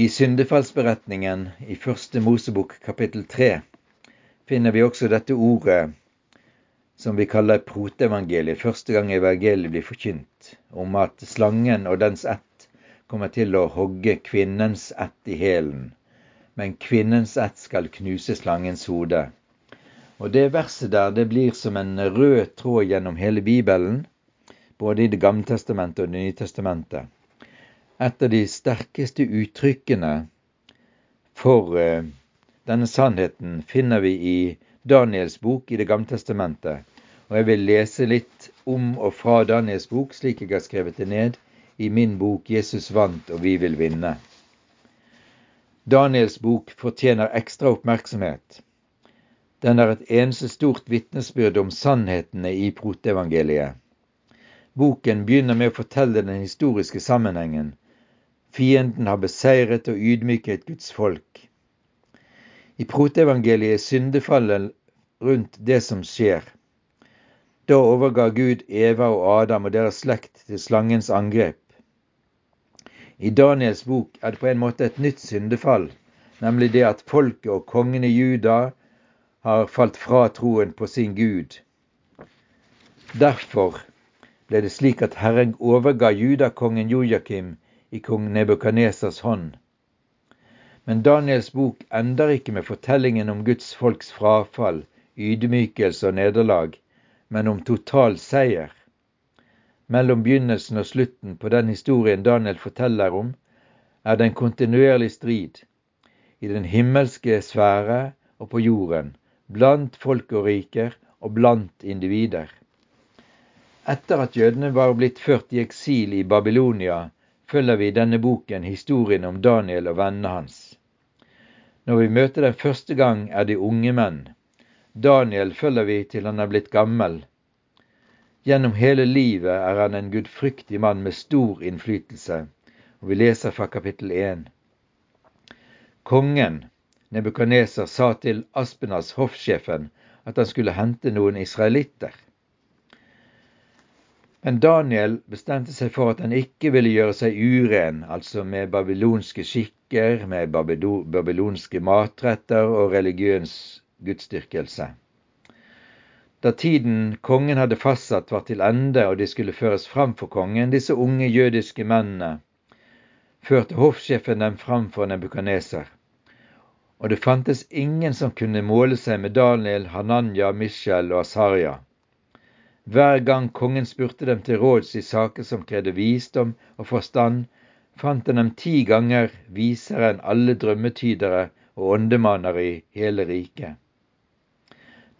I syndefallsberetningen i første Mosebok kapittel tre finner vi også dette ordet som vi kaller proteevangeliet, første gang evangeliet blir forkynt, om at slangen og dens ett kommer til å hogge kvinnens ett i hælen, men kvinnens ett skal knuse slangens hode. Og Det verset der det blir som en rød tråd gjennom hele Bibelen, både i Det gamle testamentet og Det nye testamentet et av de sterkeste uttrykkene for uh, denne sannheten finner vi i Daniels bok i Det gamle testamentet. Og jeg vil lese litt om og fra Daniels bok, slik jeg har skrevet det ned i min bok 'Jesus vant og vi vil vinne'. Daniels bok fortjener ekstra oppmerksomhet. Den er et eneste stort vitnesbyrd om sannhetene i proteevangeliet. Boken begynner med å fortelle den historiske sammenhengen Fienden har beseiret og ydmyket Guds folk. I protevangeliet er syndefallet rundt det som skjer. Da overga Gud Eva og Adam og deres slekt til slangens angrep. I Daniels bok er det på en måte et nytt syndefall, nemlig det at folket og kongen i Juda har falt fra troen på sin Gud. Derfor ble det slik at Herren overga judakongen Jojakim i kong Nebukadnesas hånd. Men Daniels bok ender ikke med fortellingen om Guds folks frafall, ydmykelse og nederlag, men om total seier. Mellom begynnelsen og slutten på den historien Daniel forteller om, er det en kontinuerlig strid i den himmelske sfære og på jorden, blant folk og riker og blant individer. Etter at jødene var blitt ført i eksil i Babylonia, følger vi i denne boken historien om Daniel og vennene hans. Når vi møter dem første gang, er de unge menn. Daniel følger vi til han er blitt gammel. Gjennom hele livet er han en gudfryktig mann med stor innflytelse, og vi leser fra kapittel 1. Kongen, Nebukaneser, sa til Aspenas, hoffsjefen, at han skulle hente noen israelitter. Men Daniel bestemte seg for at han ikke ville gjøre seg uren, altså med babylonske skikker, med babylonske matretter og religiøs gudsdyrkelse. Da tiden kongen hadde fastsatt var til ende og de skulle føres fram for kongen, disse unge jødiske mennene, førte hoffsjefen dem fram for Nebukaneser. Og det fantes ingen som kunne måle seg med Daniel, Hananya, Mishel og Asarya. Hver gang kongen spurte dem til råds i saker som krevde visdom og forstand, fant han dem ti ganger visere enn alle drømmetydere og åndemanner i hele riket.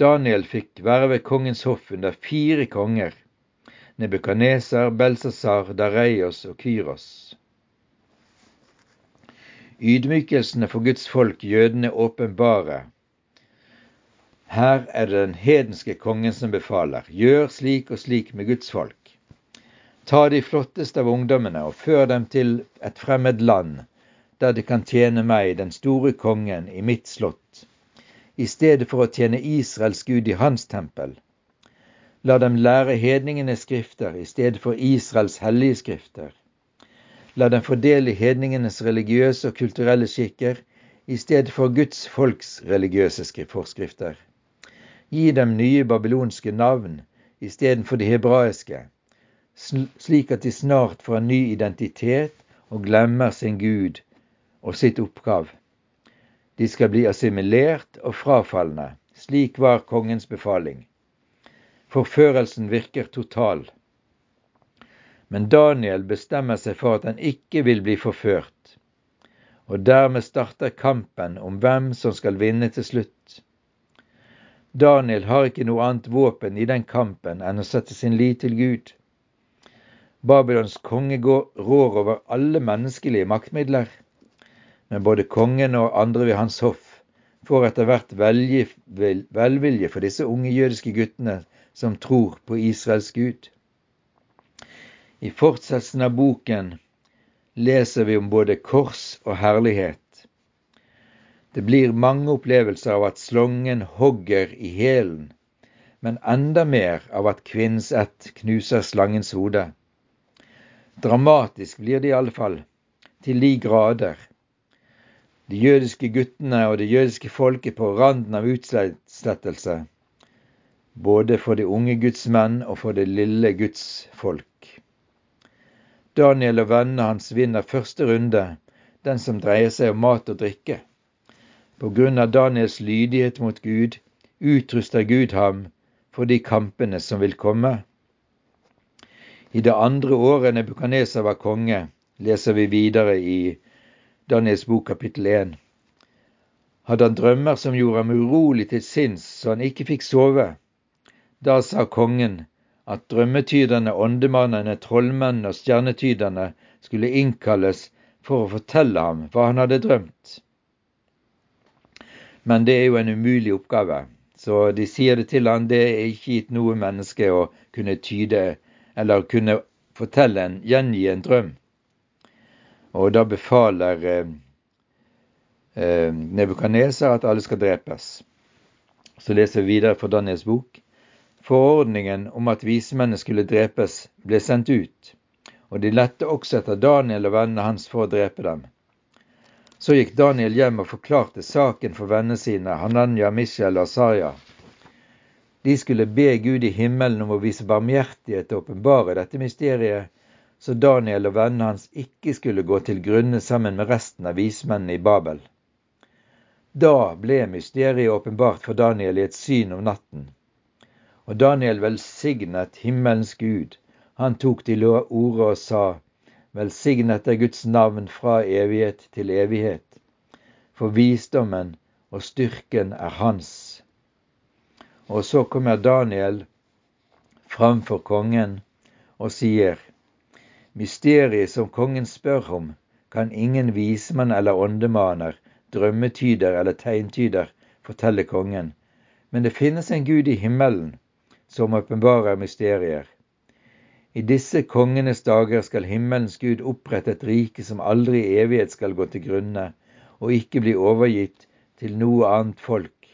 Daniel fikk være ved kongens hoff under fire konger, Nebukaneser, Belsasar, Dareios og Kyros. Ydmykelsene for Guds folk, jødene, åpenbare her er det den hedenske kongen som befaler, gjør slik og slik med Guds folk. Ta de flotteste av ungdommene og før dem til et fremmed land, der de kan tjene meg, den store kongen, i mitt slott, i stedet for å tjene Israels Gud i hans tempel. La dem lære hedningene skrifter i stedet for Israels hellige skrifter. La dem fordele hedningenes religiøse og kulturelle skikker i stedet for Guds folks religiøse forskrifter. Gi dem nye babylonske navn istedenfor de hebraiske, slik at de snart får en ny identitet og glemmer sin Gud og sitt oppgav. De skal bli assimilert og frafalne. Slik var kongens befaling. Forførelsen virker total. Men Daniel bestemmer seg for at han ikke vil bli forført. Og dermed starter kampen om hvem som skal vinne til slutt. Daniel har ikke noe annet våpen i den kampen enn å sette sin lit til Gud. Babylons konge rår over alle menneskelige maktmidler, men både kongen og andre ved hans hoff får etter hvert velvilje for disse unge jødiske guttene som tror på Israels Gud. I fortsettelsen av boken leser vi om både kors og herlighet. Det blir mange opplevelser av at slongen hogger i hælen, men enda mer av at kvinnens ett knuser slangens hode. Dramatisk blir det i alle fall, til de grader. de jødiske guttene og det jødiske folket på randen av utslettelse, både for de unge Guds menn og for det lille Guds folk. Daniel og vennene hans vinner første runde, den som dreier seg om mat og drikke. På grunn av Daniels lydighet mot Gud utruster Gud ham for de kampene som vil komme. I det andre året Nebukadneser var konge, leser vi videre i Daniels bok kapittel 1, hadde han drømmer som gjorde ham urolig til sinns, så han ikke fikk sove. Da sa kongen at drømmetyderne, åndemannene, trollmennene og stjernetyderne skulle innkalles for å fortelle ham hva han hadde drømt. Men det er jo en umulig oppgave, så de sier det til han, det er ikke gitt noe menneske å kunne tyde eller kunne fortelle en, gjengi en drøm. Og da befaler eh, eh, Nebukaneser at alle skal drepes. Så leser vi videre fra Daniels bok. Forordningen om at vismennene skulle drepes, ble sendt ut, og de lette også etter Daniel og vennene hans for å drepe dem. Så gikk Daniel hjem og forklarte saken for vennene sine, Hananya, Mishael og Asaya. De skulle be Gud i himmelen om å vise barmhjertighet og åpenbare dette mysteriet så Daniel og vennene hans ikke skulle gå til grunne sammen med resten av vismennene i Babel. Da ble mysteriet åpenbart for Daniel i et syn om natten. Og Daniel velsignet himmelens Gud. Han tok til orde og sa, Velsignet er Guds navn fra evighet til evighet, for visdommen og styrken er hans. Og så kommer Daniel framfor kongen og sier, Mysteriet som kongen spør om, kan ingen vismann eller åndemaner, drømmetyder eller tegntyder fortelle kongen, men det finnes en Gud i himmelen som åpenbarer mysterier. I disse kongenes dager skal himmelens Gud opprette et rike som aldri i evighet skal gå til grunne, og ikke bli overgitt til noe annet folk.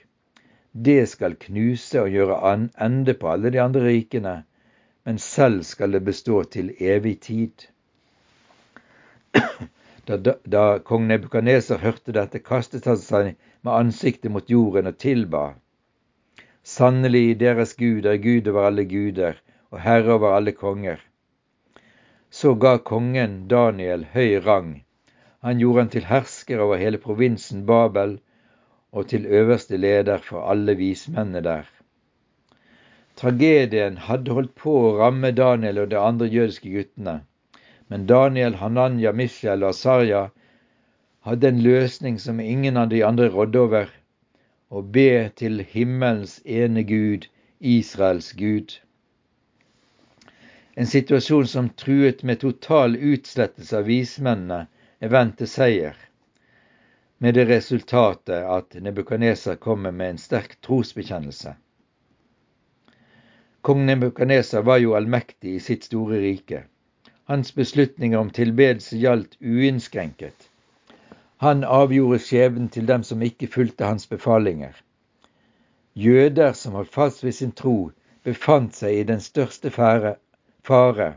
Det skal knuse og gjøre ende på alle de andre rikene, men selv skal det bestå til evig tid. Da, da, da kong Nebukaneser hørte dette, kastet han seg med ansiktet mot jorden og tilba. Sannelig, deres Gud er Gud over alle guder og herre over alle konger. Så ga kongen Daniel høy rang. Han gjorde han til hersker over hele provinsen Babel og til øverste leder for alle vismennene der. Tragedien hadde holdt på å ramme Daniel og de andre jødiske guttene. Men Daniel, Hananya, Mishael og Asarya hadde en løsning som ingen av de andre rådde over, å be til himmelens ene Gud, Israels Gud. En situasjon som truet med total utslettelse av vismennene, er vendt til seier, med det resultatet at Nebukadneser kommer med en sterk trosbekjennelse. Kong Nebukadneser var jo allmektig i sitt store rike. Hans beslutninger om tilbedelse gjaldt uinnskrenket. Han avgjorde skjebnen til dem som ikke fulgte hans befalinger. Jøder som holdt fast ved sin tro, befant seg i den største fare.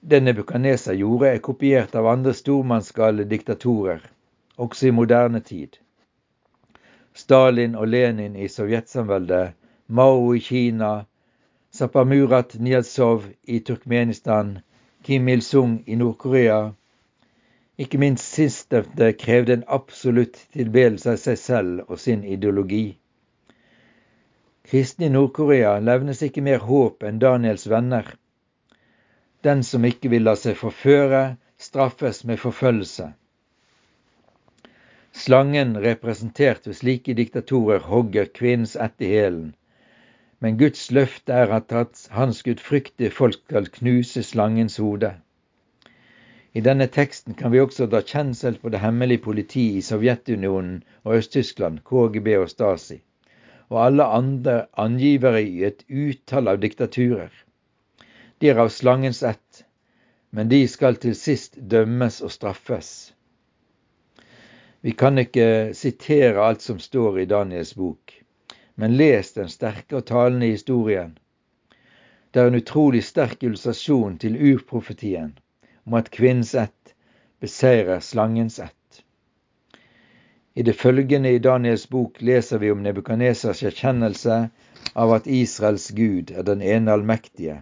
Det Nebukadneser gjorde, er kopiert av andre stormannsgale diktatorer, også i moderne tid. Stalin og Lenin i sovjetsamveldet Mao i Kina, Sapamurat Niyazov i Turkmenistan, Kim Il-sung i Nord-Korea. Ikke minst sistnevnte krevde en absolutt tilbedelse av seg selv og sin ideologi. Kristne i Nord-Korea levnes ikke mer håp enn Daniels venner. Den som ikke vil la seg forføre, straffes med forfølgelse. Slangen representert ved slike diktatorer hogger kvinnens ett i hælen. Men Guds løfte er at hans gudfryktige folk skal knuse slangens hode. I denne teksten kan vi også dra kjensel på det hemmelige politiet i Sovjetunionen og Øst-Tyskland, KGB og Stasi, og alle andre angivere i et utall av diktaturer. De er av slangens ett, men de skal til sist dømmes og straffes. Vi kan ikke sitere alt som står i Daniels bok, men les den sterke og talende historien. Det er en utrolig sterk illustrasjon til urprofetien om at kvinnens ett beseirer slangens ett. I det følgende i Daniels bok leser vi om Nebukadnesers erkjennelse av at Israels Gud er den ene allmektige.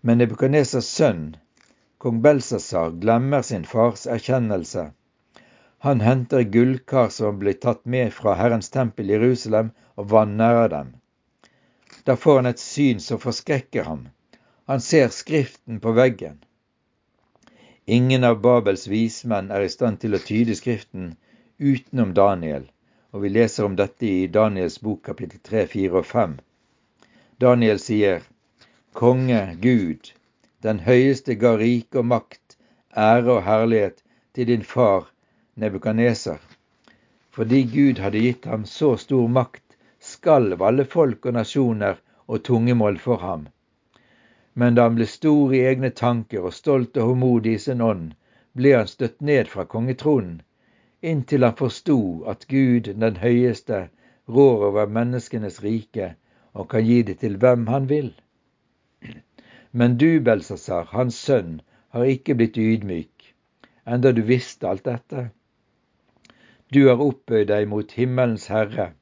Men Nebukadnesers sønn, kong Belsasar, glemmer sin fars erkjennelse. Han henter gullkar som ble tatt med fra Herrens tempel i Jerusalem, og vanærer dem. Da får han et syn som forskrekker ham. Han ser Skriften på veggen. Ingen av Babels vismenn er i stand til å tyde Skriften utenom Daniel, og vi leser om dette i Daniels bok kapittel 3, 4 og 5. Daniel sier, Konge Gud, den høyeste ga rike og makt, ære og herlighet til din far Nebukaneser. Fordi Gud hadde gitt ham så stor makt, skalv alle folk og nasjoner og tungemål for ham. Men da han ble stor i egne tanker og stolt og håmodig i sin ånd, ble han støtt ned fra kongetronen inntil han forsto at Gud den høyeste rår over menneskenes rike og kan gi det til hvem han vil. Men du, Belsasar, hans sønn, har ikke blitt ydmyk, enda du visste alt dette. Du har oppbøyd deg mot himmelens herre,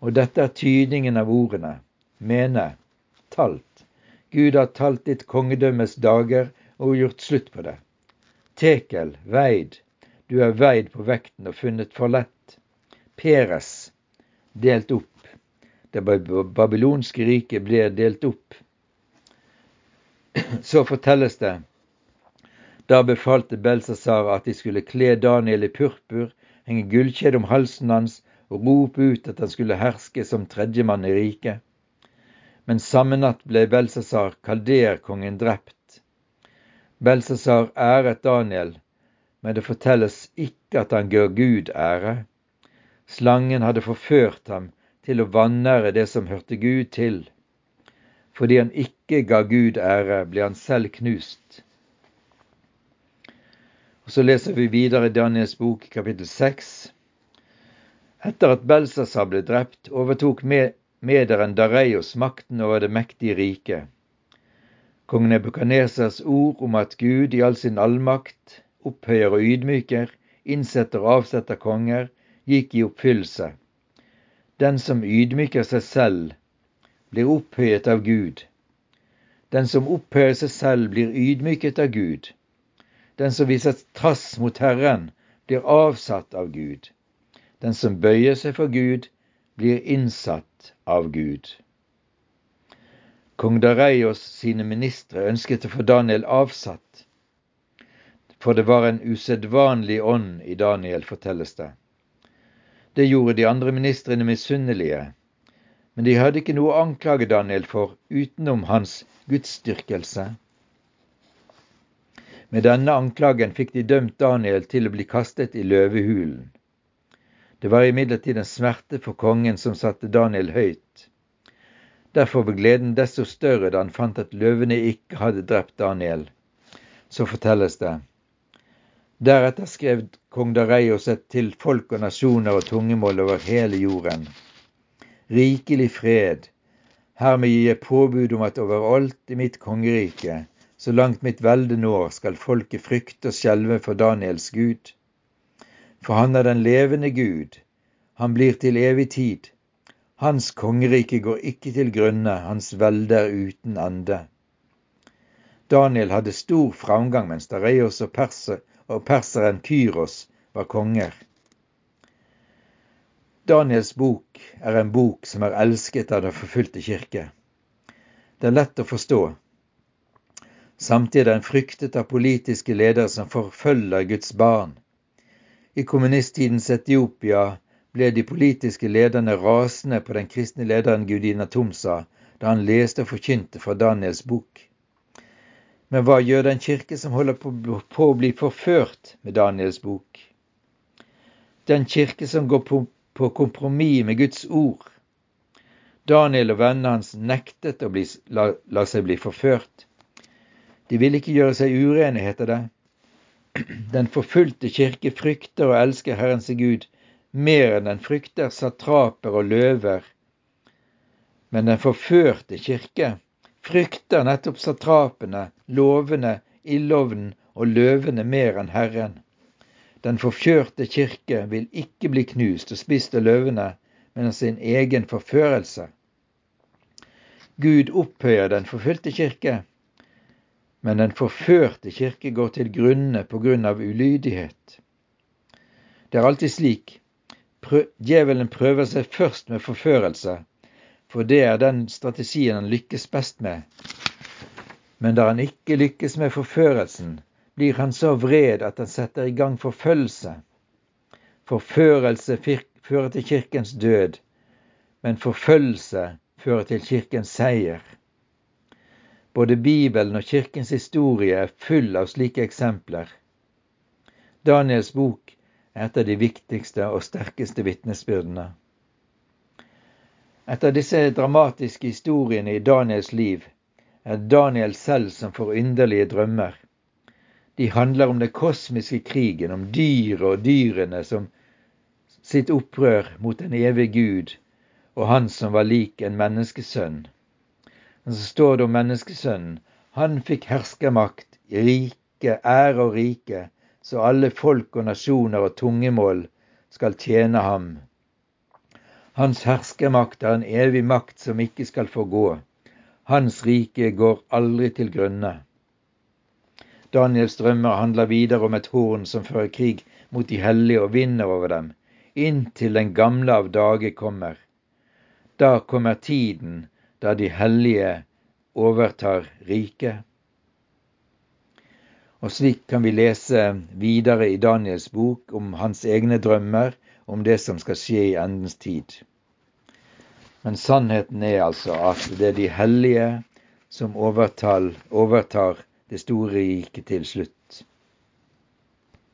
og dette er tydningen av ordene, mene, talt. Gud har talt ditt kongedømmes dager og gjort slutt på det. Tekel, veid, du er veid på vekten og funnet for lett. Peres delt opp. Det babylonske riket ble delt opp. Så fortelles det da befalte Belsasar at de skulle kle Daniel i purpur, henge gullkjede om halsen hans og rope ut at han skulle herske som tredjemann i riket. Men samme natt ble Belsasar, kalderkongen, drept. Belsasar æret Daniel men det fortelles ikke at han gjør Gud ære. Slangen hadde forført ham til å vanære det som hørte Gud til. Fordi han ikke ga Gud ære, ble han selv knust. Og Så leser vi videre i Daniels bok kapittel 6. Etter at Belsasar ble drept, overtok mederen Dareios makten over det mektige riket. Kong Nebukadnesers ord om at Gud i all sin allmakt opphøyer og ydmyker, innsetter og avsetter konger, gikk i oppfyllelse. Den som ydmyker seg selv, blir opphøyet av Gud. Den som opphøyer seg selv, blir ydmyket av Gud. Den som viser trass mot Herren, blir avsatt av Gud. Den som bøyer seg for Gud, blir innsatt av Gud. Kong Dareios sine ministre ønsket å få Daniel avsatt, for det var en usedvanlig ånd i Daniel, fortelles det. Det gjorde de andre ministrene misunnelige, men de hadde ikke noe å anklage Daniel for utenom hans gudsdyrkelse. Med denne anklagen fikk de dømt Daniel til å bli kastet i løvehulen. Det var imidlertid en smerte for kongen som satte Daniel høyt. Derfor ble gleden desto større da han fant at løvene ikke hadde drept Daniel. Så fortelles det. Deretter skrev kong Dareios et til folk og nasjoner og tungemål over hele jorden. Rikelig fred. Hermed gir jeg påbud om at overalt i mitt kongerike, så langt mitt velde når, skal folket frykte og skjelve for Daniels Gud. For han er den levende Gud. Han blir til evig tid. Hans kongerike går ikke til grunne, hans velde er uten ende. Daniel hadde stor framgang mens Dareios og perser og perseren Kyros var konger. Daniels bok er en bok som er elsket av den forfulgte kirke. Det er lett å forstå. Samtidig er den fryktet av politiske ledere som forfølger Guds barn. I kommunisttidens Etiopia ble de politiske lederne rasende på den kristne lederen Gudina Tomsa da han leste og forkynte fra Daniels bok. Men hva gjør den kirke som holder på, å bli forført med Daniels bok? Den kirke som går på, på kompromiss med Guds ord. Daniel og vennene hans nektet å bli, la, la, seg bli forført. De ville ikke gjøre seg urene, heter det. Den forfulgte kirke frykter og elsker Herren sin Gud mer enn den frykter satraper og løver. Men den forførte kirke frykter nettopp satrapene, lovene, ildovnen og løvene mer enn Herren. Den forkjørte kirke vil ikke bli knust og spist av løvene, men av sin egen forførelse. Gud opphøyer den forfulgte kirke, men den forførte kirke går til grunne på grunn av ulydighet. Det er alltid slik. Djevelen prøver seg først med forførelse, for det er den strategien han lykkes best med. Men da han ikke lykkes med forførelsen, blir han så vred at han setter i gang forfølgelse. Forførelse fører til kirkens død, men forfølgelse fører til kirkens seier. Både Bibelen og kirkens historie er full av slike eksempler. Daniels bok er et av de viktigste og sterkeste vitnesbyrdene. Etter disse dramatiske historiene i Daniels liv er Daniel selv som får underlige drømmer. De handler om den kosmiske krigen, om dyret og dyrene som sitt opprør mot den evige Gud og han som var lik en menneskesønn. Men så står det om menneskesønnen. Han fikk herskermakt, rike, ære og rike, så alle folk og nasjoner og tungemål skal tjene ham. Hans herskermakt er en evig makt som ikke skal få gå. Hans rike går aldri til grunne. Daniels drømmer handler videre om et horn som fører krig mot de hellige og vinner over dem, inntil den gamle av dage kommer. Da kommer tiden da de hellige overtar riket. Og slik kan vi lese videre i Daniels bok om hans egne drømmer om det som skal skje i endens tid. Men sannheten er altså at det er de hellige som overtar, det store riket til slutt.